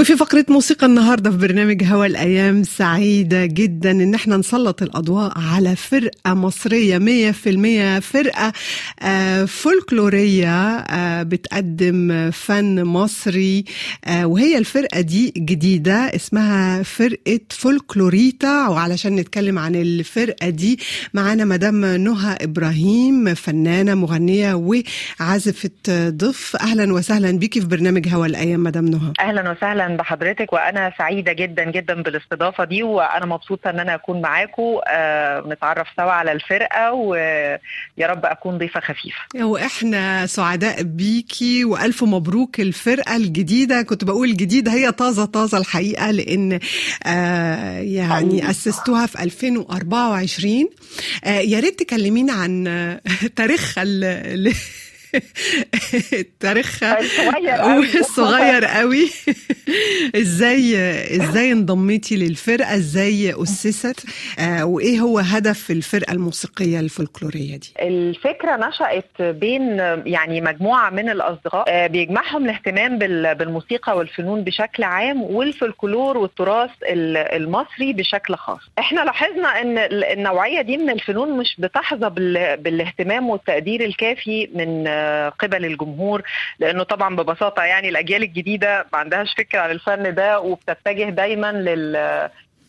وفي فقرة موسيقى النهاردة في برنامج هوا الأيام سعيدة جدا إن إحنا نسلط الأضواء على فرقة مصرية مية في المية فرقة آه، فولكلورية آه، بتقدم فن مصري آه، وهي الفرقة دي جديدة اسمها فرقة فولكلوريتا. وعلشان نتكلم عن الفرقة دي معانا مدام نهى إبراهيم فنانة مغنية وعازفة ضف أهلا وسهلا بيكي في برنامج هوا الأيام مدام نهى. أهلا وسهلا بحضرتك وأنا سعيدة جدا جدا بالاستضافة دي وأنا مبسوطة إن أنا أكون معاكم آه نتعرف سوا على الفرقة ويا رب أكون ضيفة خفيفة. وإحنا سعداء بيكي وألف مبروك الفرقة الجديدة. كنت بقول جديده هي طازة طازة الحقيقة لأن آه يعني أسستوها في 2024 آه يا ريت تكلمينا عن تاريخها ال- تاريخها الصغير قوي. إزاي إزاي انضميتي للفرقة؟ إزاي أسست؟ آه وإيه هو هدف الفرقة الموسيقية الفولكلورية دي؟ الفكرة نشأت بين يعني مجموعة من الأصدقاء آه، بيجمعهم الاهتمام بال- بالموسيقى والفنون بشكل عام والفلكلور والتراث ال- المصري بشكل خاص. إحنا لاحظنا إن ال- النوعية دي من الفنون مش بتحظى بال- بالاهتمام والتقدير الكافي من قبل الجمهور لأنه طبعا ببساطة يعني الأجيال الجديدة ما عندهاش فكرة عن الفن ده وبتتجه دايما لل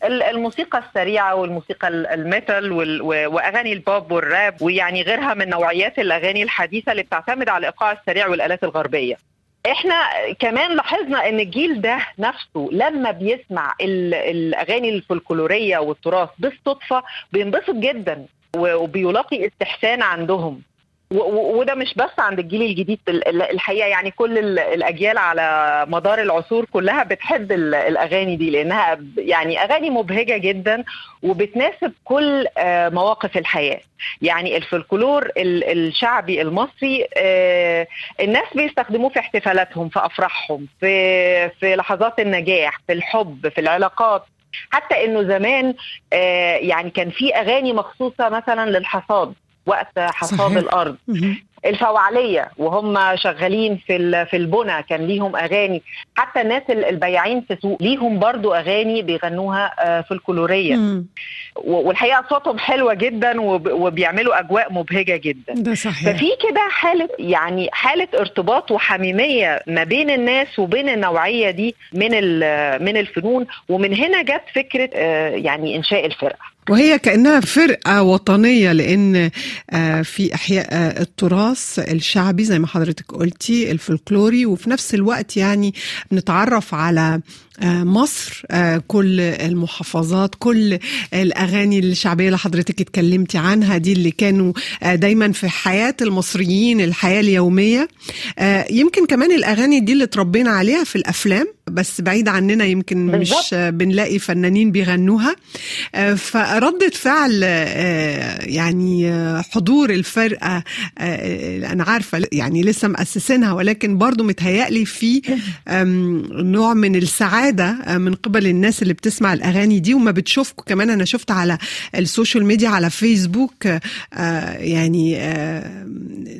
ال- الموسيقى السريعة والموسيقى ال- ال metal وال- و- وأغاني البوب والراب ويعني غيرها من نوعيات الأغاني الحديثة اللي بتعتمد على الإيقاع السريع والآلات الغربية. إحنا كمان لاحظنا إن الجيل ده نفسه لما بيسمع ال- الأغاني الفلكلوريه والتراث بالصدفة بينبسط جدا وبيلاقي استحسان عندهم. وده مش بس عند الجيل الجديد ال- ال- الحقيقة يعني كل ال- الأجيال على مدار العصور كلها بتحب ال- الأغاني دي لأنها يعني أغاني مبهجة جدا وبتناسب كل آه، مواقف الحياة. يعني الفلكلور ال- الشعبي المصري آه، الناس بيستخدموه في احتفالاتهم في أفراحهم في في لحظات النجاح في الحب في العلاقات. حتى إنه زمان آه، يعني كان في أغاني مخصوصة مثلا للحصاد. وقت حصاد. الأرض. الفوعلية وهم شغالين في في البنى كان ليهم أغاني. حتى الناس ال- البياعين في سوق ليهم برضو أغاني بيغنوها آه، فلكلوريه مم. و- والحقيقة صوتهم حلوة جدا وب- وبيعملوا أجواء مبهجة جدا. ده صحيح. ففي كده حالة يعني حالة ارتباط وحميمية ما بين الناس وبين النوعية دي من من الفنون. ومن هنا جت فكرة آه، يعني إنشاء الفرقة. وهي كأنها فرقة وطنية لأن آه، في إحياء آه، التراث الشعبي زي ما حضرتك قلتي الفلكلوري وفي نفس الوقت يعني بنتعرف على آه، مصر كل المحافظات كل الأغاني الشعبية اللي حضرتك اتكلمتي عنها دي اللي كانوا دايما في حياة المصريين الحياة اليومية. يمكن كمان الأغاني دي اللي اتربينا عليها في الأفلام بس بعيد عننا يمكن مش بالظبط. آه، بنلاقي فنانين بيغنوها. آه، فردة فعل آه، يعني آه، حضور الفرقة أنا عارفة يعني لسه مؤسسينها ولكن برضو متهيألي في نوع من السعادة من قبل الناس اللي بتسمع الأغاني دي وما بتشوفكم كمان. أنا شفت على ال social media على فيسبوك يعني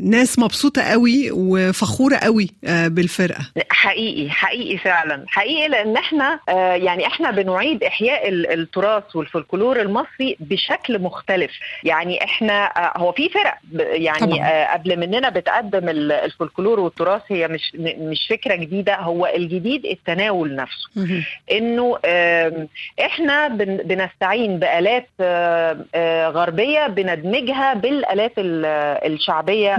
ناس مبسوطة قوي وفخورة قوي بالفرقة. حقيقي حقيقي فعلا. حقيقي لأن إحنا آه يعني إحنا بنعيد إحياء ال- التراث والفلكلور المصري بشكل مختلف. يعني إحنا آه هو في فرق يعني. آه قبل مننا بتقدم ال- الفلكلور والتراث هي مش مش فكرة جديدة. هو الجديد التناول نفسه. إنه إحنا بن- بنستعين بآلات آم، آه، غربية بندمجها بالآلات ال- الشعبية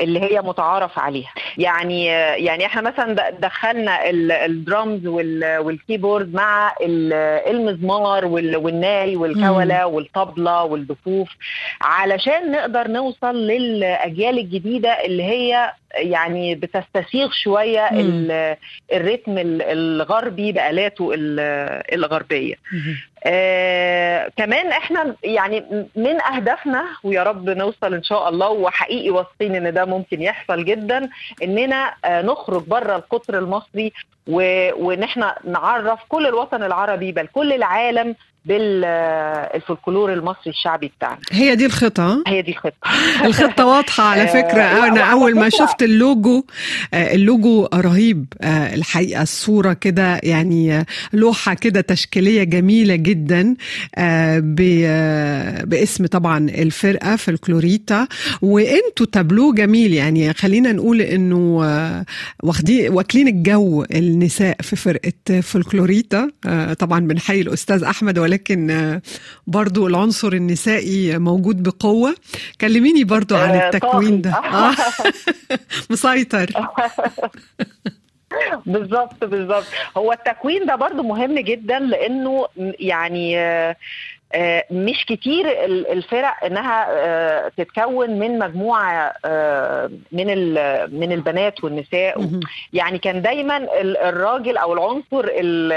اللي هي متعارف عليها. يعني آه، يعني إحنا مثلا دخلنا ال- الدرامز وال- وال keyboard مع ال- المزمار وال- والناي والكوله والطبلة والدفوف علشان نقدر نوصل للأجيال الجديدة اللي هي يعني بتستسيغ شوية ال rhythm ال- الغربي بآلاته ال- الغربية. آه كمان إحنا يعني من أهدافنا ويا رب نوصل إن شاء الله وحقيقي واثقين إن ده ممكن يحصل جدا إننا آه نخرج بره القطر المصري وإن نعرف كل الوطن العربي بل كل العالم بالفولكلور المصري الشعبي بتاعنا. هي دي الخطة؟ هي دي الخطة. الخطة واضحة على فكرة. أنا أول ما شفت اللوجو آه، اللوجو رهيب. آه، الحقيقة الصورة كده يعني آه، لوحة كده تشكيلية جميلة جدا باسم طبعا الفرقة فولكلوريتا وإنتوا تابلو جميل. يعني خلينا نقول إنه واخدين واكلين الجو النساء في فرقة فولكلوريتا. طبعا بنحيي الأستاذ أحمد ولكن برضو العنصر النسائي موجود بقوة كلميني برضو عن آه، التكوين ده. آه. مسيطر بالظبط بالظبط هو التكوين ده برضو مهم جدا لأنه يعني آه، مش كتير ال- الفرق إنها آه، تتكون من مجموعة آه، من من البنات والنساء. يعني كان دايما ال- الراجل أو العنصر ال-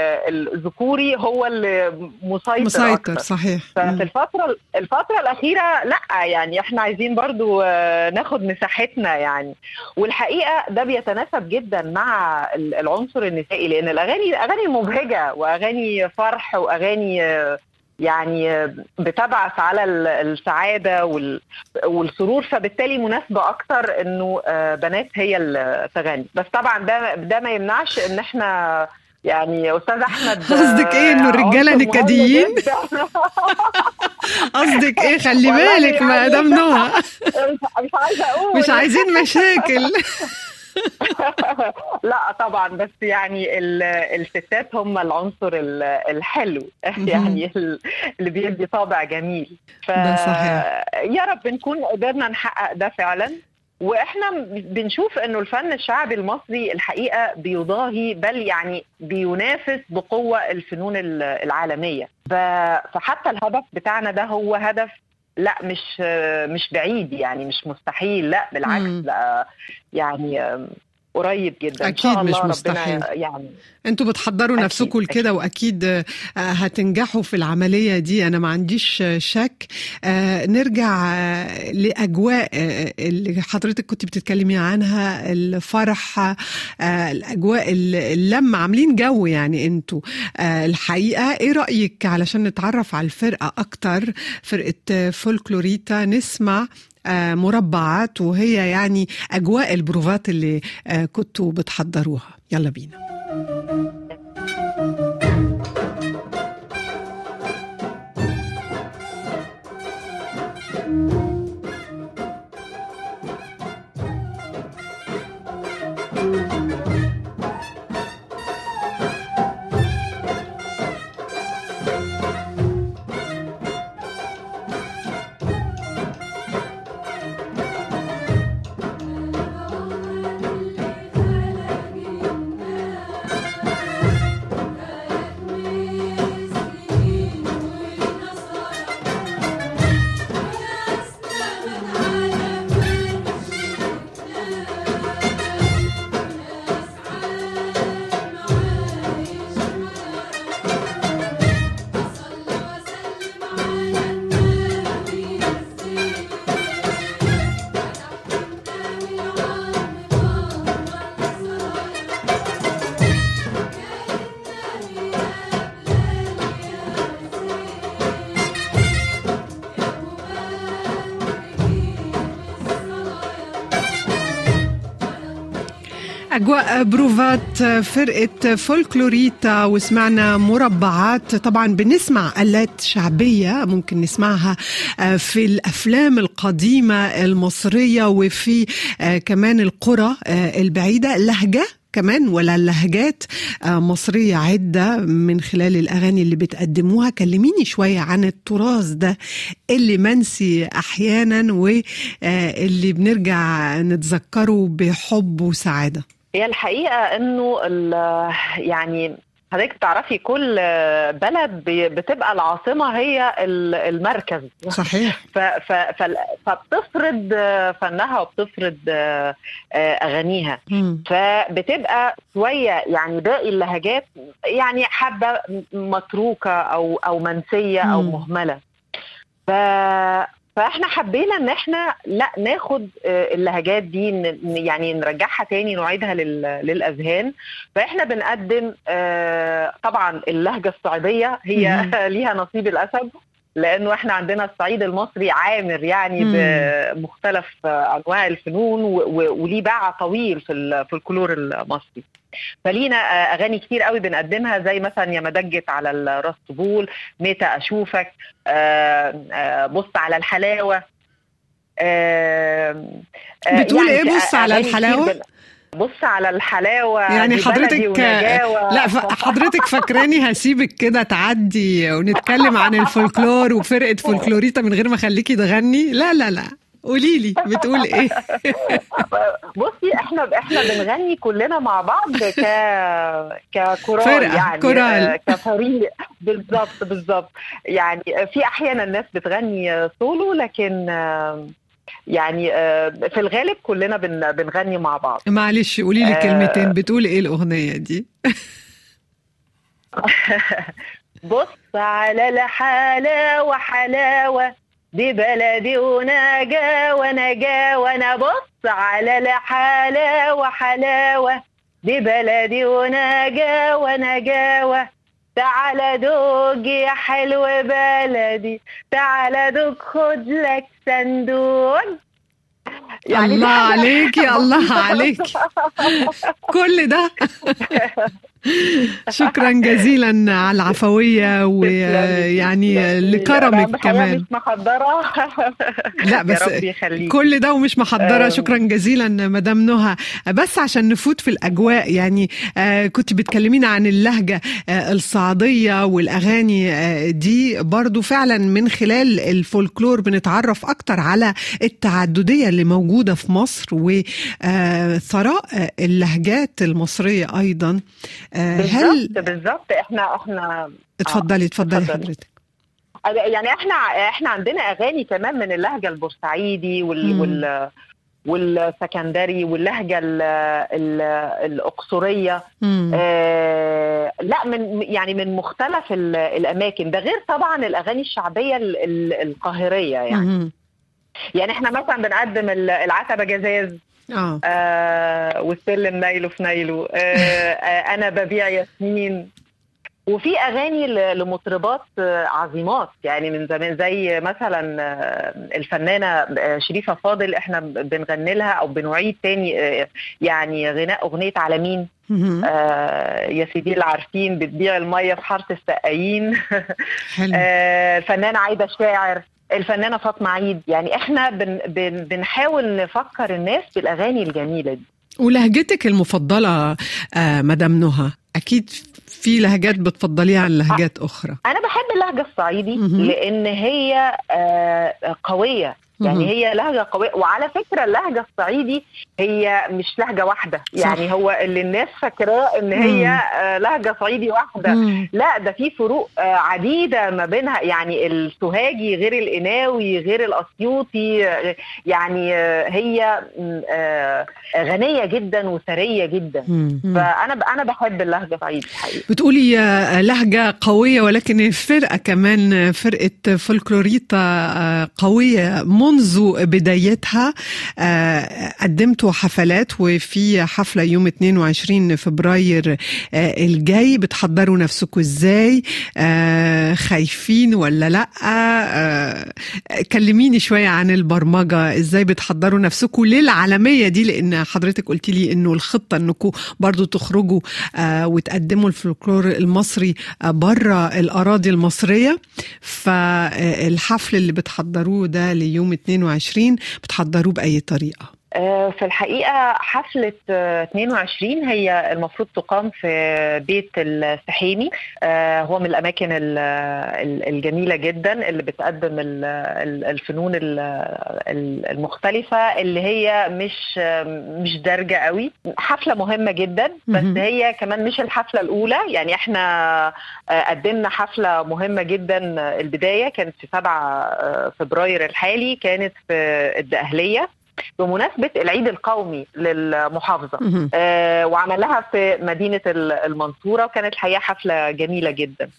الذكوري هو اللي مسيطر مسيطر. صحيح ففي مم. الفترة الفترة الأخيرة لأ يعني إحنا عايزين برضو آه، ناخد مساحتنا يعني والحقيقة ده بيتناسب جدا مع ال- العنصر النسائي لأن الأغاني أغاني مبهجة وأغاني فرح وأغاني آه، يعني آه، بتبعث على ال- السعادة وال- والسرور. فبالتالي مناسبة أكتر إنه آه، بنات هي اللي تغني بس طبعا ده ده ما يمنعش إن إحنا يعني أستاذ أحمد قصدك؟ إنه الرجالة عنصر مهم نكديين؟ قصدك إيه؟ خلي بالك ما يعني- دام نهى مش عايزة أقول. مش عايزين مشاكل. لا طبعا بس يعني ال- الستات هم العنصر ال- الحلو. يعني ال- اللي بيدي طابع جميل. ف. يا رب نكون قدرنا نحقق ده فعلا. وإحنا بنشوف إنه الفن الشعبي المصري الحقيقة بيضاهي بل يعني بينافس بقوة الفنون ال- العالمية. فحتى الهدف بتاعنا ده هو هدف لا مش مش بعيد يعني مش مستحيل لا بالعكس. لا يعني قريب جدا. إن أكيد شاء الله مش ربنا مستحيل. يعني أنتوا بتحضروا نفسكم. لكده وأكيد آه، هتنجحوا في العملية دي. أنا ما عنديش آه، شك. آه، نرجع لأجواء اللي حضرتك كنت بتتكلمي عنها الفرح الأجواء ال- اللمة. عاملين جو يعني أنتوا. الحقيقة إيه رأيك؟ علشان نتعرف على الفرقة أكتر فرقة فولكلوريتا. نسمع مربعات وهي يعني أجواء البروفات اللي آه، كنتوا بتحضروها. يلا بينا. أجواء بروفات فرقة فولكلوريتا وسمعنا مربعات. طبعا بنسمع آلات شعبية ممكن نسمعها في الأفلام القديمة المصرية وفي كمان القرى البعيدة. لهجة كمان ولا اللهجات مصرية عدة من خلال الأغاني اللي بتقدموها. كلميني شوية عن التراث ده اللي منسي أحيانا واللي بنرجع نتذكره بحب وسعادة. هي الحقيقة أنه يعني حضرتك تعرفي كل بلد بتبقى العاصمة هي المركز. صحيح. فبتفرض فنها وبتفرض أغانيها. فبتبقى شوية يعني باقي اللهجات يعني حبة متروكة أو أو منسية أو مهملة. ف فاحنا حبينا ان إحنا لا ناخد اللهجات دي يعني نرجعها تاني نعيدها للأذهان. فاحنا بنقدم طبعا اللهجة الصعيدية هي ليها نصيب الأسد لأنه إحنا عندنا الصعيد المصري عامر يعني بمختلف أنواع الفنون وليه باع طويل في الفولكلور المصري. فلينا أغاني كتير قوي بنقدمها زي مثلا يا مدجت على الراس طبول متى أشوفك بص على الحلاوة بتقول يعني إيه؟ بص على الحلاوة؟ بص على الحلاوة يعني حضرتك لا حضرتك فاكراني هسيبك كده تعدي ونتكلم عن الفولكلور وفرقة فولكلوريتا من غير ما أخليكي تغني؟ لا لا لا. قولي لي بتقول إيه؟ بصي إحنا إحنا بنغني كلنا مع بعض ك ككورال فرقة يعني كورال. كفريق. بالظبط بالظبط يعني في أحيانا الناس بتغني سولو لكن يعني في الغالب كلنا بنغني مع بعض. معلش قولي لي كلمتين. بتقول إيه الأغنية دي؟ بص على الحلاوه حلاوه دي بلدي ونجا ونجا وأنا بص على الحلاوه حلاوه دي بلدي ونجا ونجاوة تعال دوق يا حلو بلدي تعال دوق خد لك صندوق. يعني الله عليك يا الله عليك. كل ده. شكرا جزيلا على العفوية ويعني لكرمك كمان. مش محضرة. لا بس كل ده ومش محضرة. شكرا جزيلا مدام نهى. بس عشان نفوت في الأجواء يعني كنت بتكلمينا عن اللهجة الصعيدية والأغاني دي برضو فعلا من خلال الفولكلور بنتعرف أكتر على التعددية اللي موجودة في مصر وثراء اللهجات المصرية أيضا. هل بالظبط إحنا إحنا اتفضلي اتفضلي حضرتك. يعني إحنا إحنا عندنا أغاني كمان من اللهجة البورسعيدي وال, وال والسكندري واللهجة ال ال الأقصرية. آه لا من يعني من مختلف الأماكن. ده غير طبعا الأغاني الشعبية ال ال القاهرية يعني. مم. يعني إحنا مثلا بنقدم العتبة جزاز. آه, آه والسلم نايله في نايله. آه آه أنا ببيع ياسمين. وفي أغاني لمطربات عظيمات. يعني من زمان زي مثلا الفنانة شريفة فاضل إحنا بنغني لها أو بنعيد تاني يعني غناء أغنية على مين؟ آه يا سيدي اللي عارفين بتبيع المية في حارة السقايين. آه الفنانة عايدة الشاعر الفنانة فاطمة عيد. يعني إحنا بن بن بنحاول نفكر الناس بالأغاني الجميلة دي. ولهجتك المفضلة آه مدام نهى أكيد في لهجات بتفضليها عن لهجات أخرى. أنا بحب اللهجة الصعيدي لأن هي آه قوية. يعني هي لهجة قوية وعلى فكرة اللهجة الصعيدي هي مش لهجة واحدة. يعني هو اللي الناس فاكراه إن هي لهجة صعيدي واحدة. لا ده في فروق عديدة ما بينها. يعني السوهاجي غير القناوي غير الأسيوطي يعني هي غنية جدا وثرية جدا. فأنا أنا بحب اللهجة الصعيدي الحقيقة. بتقولي لهجة قوية ولكن الفرقه كمان فرقة فولكلوريتا قوية. منذ بدايتها قدمتوا حفلات وفي حفلة يوم 22 فبراير الجاي. بتحضروا نفسكم إزاي؟ خايفين ولا لأ؟ كلميني شوية عن البرمجة. إزاي بتحضروا نفسكم للعالمية دي؟ لأن حضرتك قلت لي إنه الخطة إنكم برضو تخرجوا وتقدموا الفلكلور المصري بره الأراضي المصرية. فالحفل اللي بتحضروه ده ليوم 22 بتحضروه بأي طريقة؟ في الحقيقة حفلة 22 هي المفروض تقام في بيت السحيمي. هو من الأماكن الجميلة جدا اللي بتقدم الفنون المختلفة اللي هي مش مش دارجة قوي. حفلة مهمة جدا بس هي كمان مش الحفلة الأولى. يعني إحنا قدمنا حفلة مهمة جدا البداية كانت في 7 فبراير الحالي كانت في الدقهلية. بمناسبة العيد القومي للمحافظة آه وعملها في مدينة المنصورة وكانت الحقيقة حفلة جميلة جدا.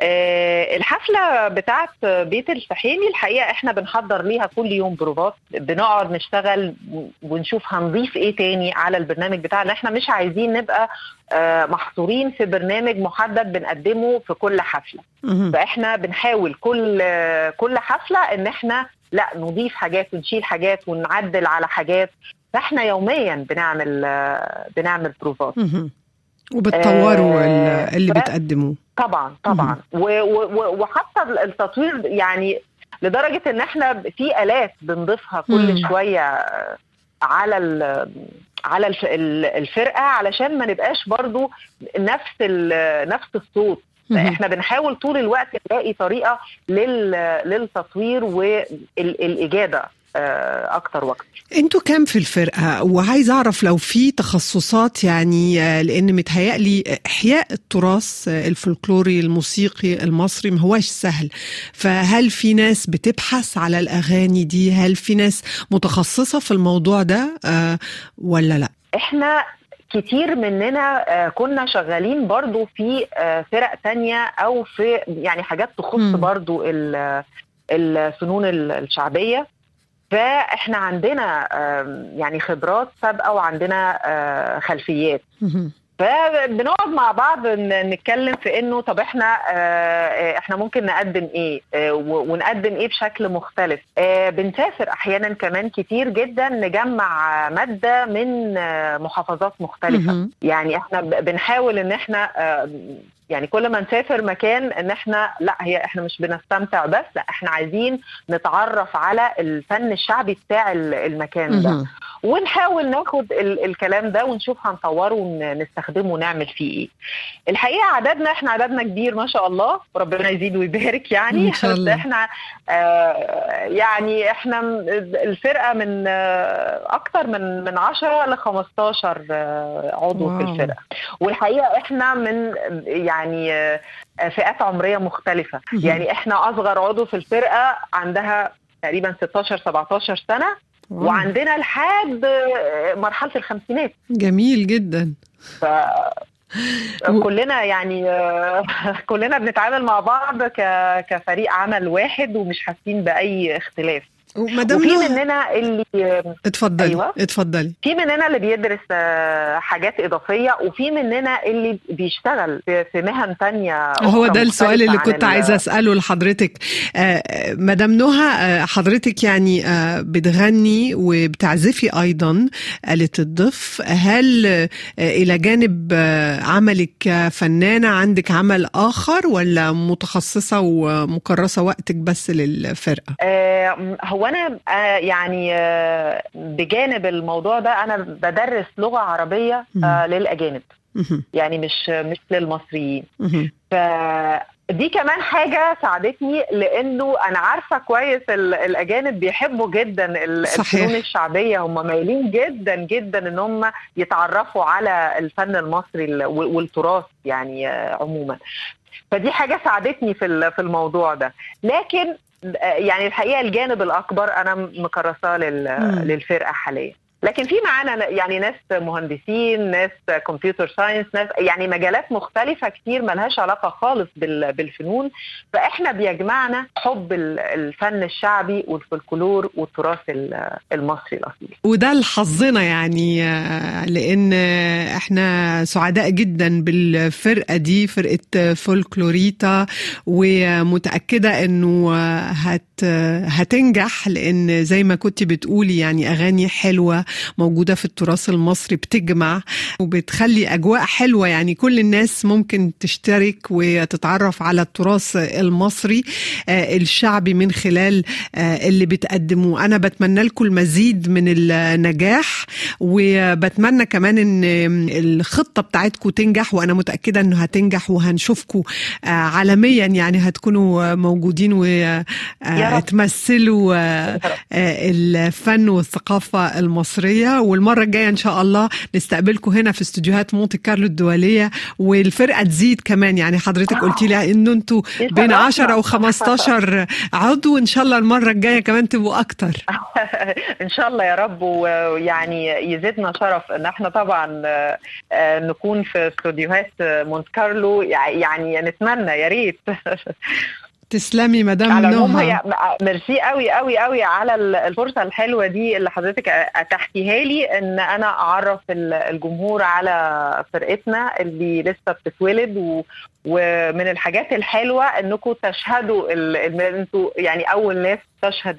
آه الحفلة بتاعت بيت الفحيمي الحقيقة إحنا بنحضر ليها كل يوم بروفات بنقعد نشتغل ونشوف هنضيف إيه تاني على البرنامج بتاعنا. إحنا مش عايزين نبقى آه محصورين في برنامج محدد بنقدمه في كل حفلة. فإحنا بنحاول كل كل حفلة إن إحنا لا نضيف حاجات ونشيل حاجات ونعدل على حاجات. فإحنا يوميا بنعمل بنعمل بروفات. وبتطوروا آه اللي بتقدموه. طبعا طبعا. وحتى التطوير يعني لدرجة إن إحنا في آلات بنضيفها كل مم. شوية على على الفرقة علشان ما نبقاش برضو نفس نفس الصوت. إحنا بنحاول طول الوقت نلاقي طريقة للتطوير والاجاده أكتر وقت أنتوا كام في الفرقة؟ وعايز أعرف لو في تخصصات يعني لأن متهيألي إحياء التراث الفلكلوري الموسيقي المصري ما هواش سهل. فهل في ناس بتبحث على الأغاني دي؟ هل في ناس متخصصة في الموضوع ده ولا لا؟ إحنا كتير مننا كنا شغالين برضو في فرق تانية أو في يعني حاجات تخص برضو الفنون الشعبية. فإحنا عندنا يعني خبرات سابقة وعندنا خلفيات. فبنقعد مع بعض نتكلم في انه طب إحنا إحنا ممكن نقدم إيه ونقدم إيه بشكل مختلف. بنسافر أحيانا كمان كتير جدا نجمع مادة من محافظات مختلفة. يعني إحنا بنحاول ان إحنا يعني كل ما نسافر مكان ان إحنا لا هي إحنا مش بنستمتع بس لا إحنا عايزين نتعرف على الفن الشعبي بتاع المكان ده. ونحاول ناخد ال الكلام ده ونشوف هنطوره ونستخدمه ونعمل فيه إيه الحقيقة عددنا إحنا عددنا كبير ما شاء الله وربنا يزيد ويبارك يعني إن شاء الله. بس إحنا آه يعني إحنا الفرقة من آه أكتر من من 10 ل 15 آه عضو واو. في الفرقة والحقيقة إحنا من يعني آه فئات عمرية مختلفة. يعني إحنا أصغر عضو في الفرقة عندها تقريبا 16 17 سنة. وعندنا لحد مرحلة الخمسينات. جميل جدا. ف كلنا يعني كلنا بنتعامل مع بعض كفريق عمل واحد ومش حاسين بأي اختلاف. ومدام وفي مننا اللي اتفضلي أيوة. اتفضلي. في مننا اللي بيدرس آه، حاجات إضافية وفي مننا اللي بيشتغل في مهن تانية هو ده السؤال اللي كنت عايزة أسأله لحضرتك. آه، مدام نهى آه، حضرتك يعني بتغني وبتعزفي أيضا آلة الضف هل إلى جانب عملك كفنانه عندك عمل آخر ولا متخصصة ومكرسة وقتك بس للفرقة؟ هو أنا آه، يعني آه، بجانب الموضوع ده أنا بدرس لغة عربية آه، للأجانب. يعني مش مش للمصريين. فدي كمان حاجة ساعدتني لأنه أنا عارفة كويس ال- الأجانب بيحبوا جدا. الفنون الشعبية هم مايلين جدا جدا إن هم يتعرفوا على الفن المصري ال- وال- والتراث يعني عموما فدي حاجة ساعدتني في في الموضوع ده لكن يعني الحقيقة الجانب الأكبر أنا مكرساه لل- مم. للفرقة حاليا لكن في معانا يعني ناس مهندسين ناس كمبيوتر ساينس ناس يعني مجالات مختلفة كتير ملهاش علاقة خالص بال- بالفنون. فإحنا بيجمعنا حب ال- الفن الشعبي والفلكلور والتراث ال- المصري الأصيل. وده لحظنا يعني لأن إحنا سعداء جدا بالفرقة دي فرقة فولكلوريتا ومتأكدة إنه هت هتنجح لأن زي ما كنت بتقولي يعني أغاني حلوة موجودة في التراث المصري بتجمع وبتخلي أجواء حلوة يعني كل الناس ممكن تشترك وتتعرف على التراث المصري آه، الشعبي من خلال آه، اللي بتقدموه أنا بتمنى لكم المزيد من النجاح وبتمنى كمان إن الخطة بتاعتكم تنجح وأنا متأكدة إنه هتنجح وهنشوفكم آه، عالميا يعني هتكونوا موجودين. وتمثلوا. الفن والثقافة المصرية المصرية والمرة الجاية إن شاء الله نستقبلكم هنا في استوديوهات مونتي كارلو الدولية والفرقة تزيد كمان. يعني حضرتك قلتي لي انه أنتوا بين 10 و15 عضو إن شاء الله المرة الجاية كمان تبقوا أكتر. إن شاء الله يا رب ويعني يزيدنا شرف إن إحنا طبعا نكون في استوديوهات مونت كارلو. يعني نتمنى يا ريت. تسلمي مدام نهى. ميرسي قوي قوي قوي على الفرصة الحلوة دي اللي حضرتك اتحتيها لي إن أنا أعرف الجمهور على فرقتنا اللي لسه بتتولد و ومن الحاجات الحلوة إنكم تشهدوا أنتوا يعني أول ناس تشهد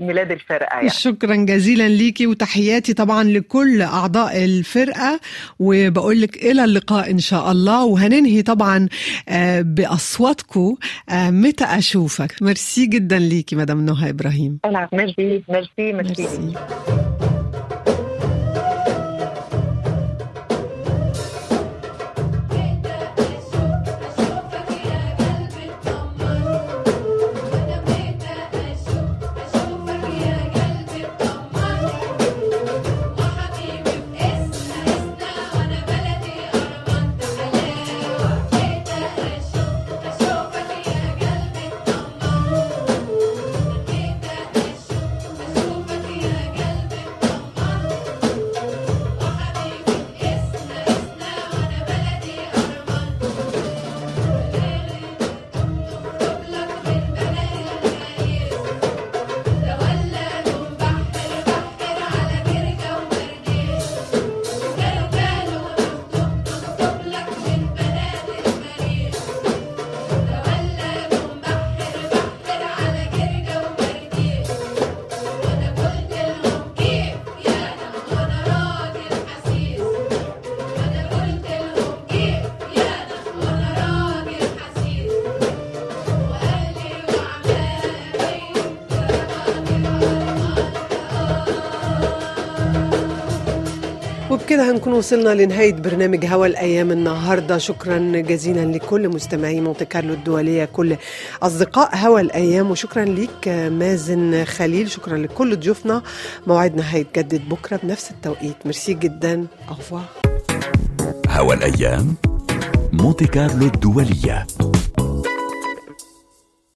ميلاد الفرقة يعني. شكرا جزيلا ليكي وتحياتي طبعا لكل أعضاء الفرقة وبقول لك إلى اللقاء إن شاء الله وهننهي طبعا باصواتكم متى أشوفك ميرسي جدا ليكي مدام نهى إبراهيم merci merci merci, ميرسي. وبكده هنكون وصلنا لنهاية برنامج هوا الأيام النهاردة. شكرا جزيلا لكل مستمعي مونتي كارلو الدولية كل أصدقاء هوا الأيام وشكرا ليك مازن خليل شكرا لكل ضيوفنا. موعدنا هيتجدد بكرة بنفس التوقيت. ميرسي جدا. أغفوار هوا الأيام مونتي كارلو الدولية.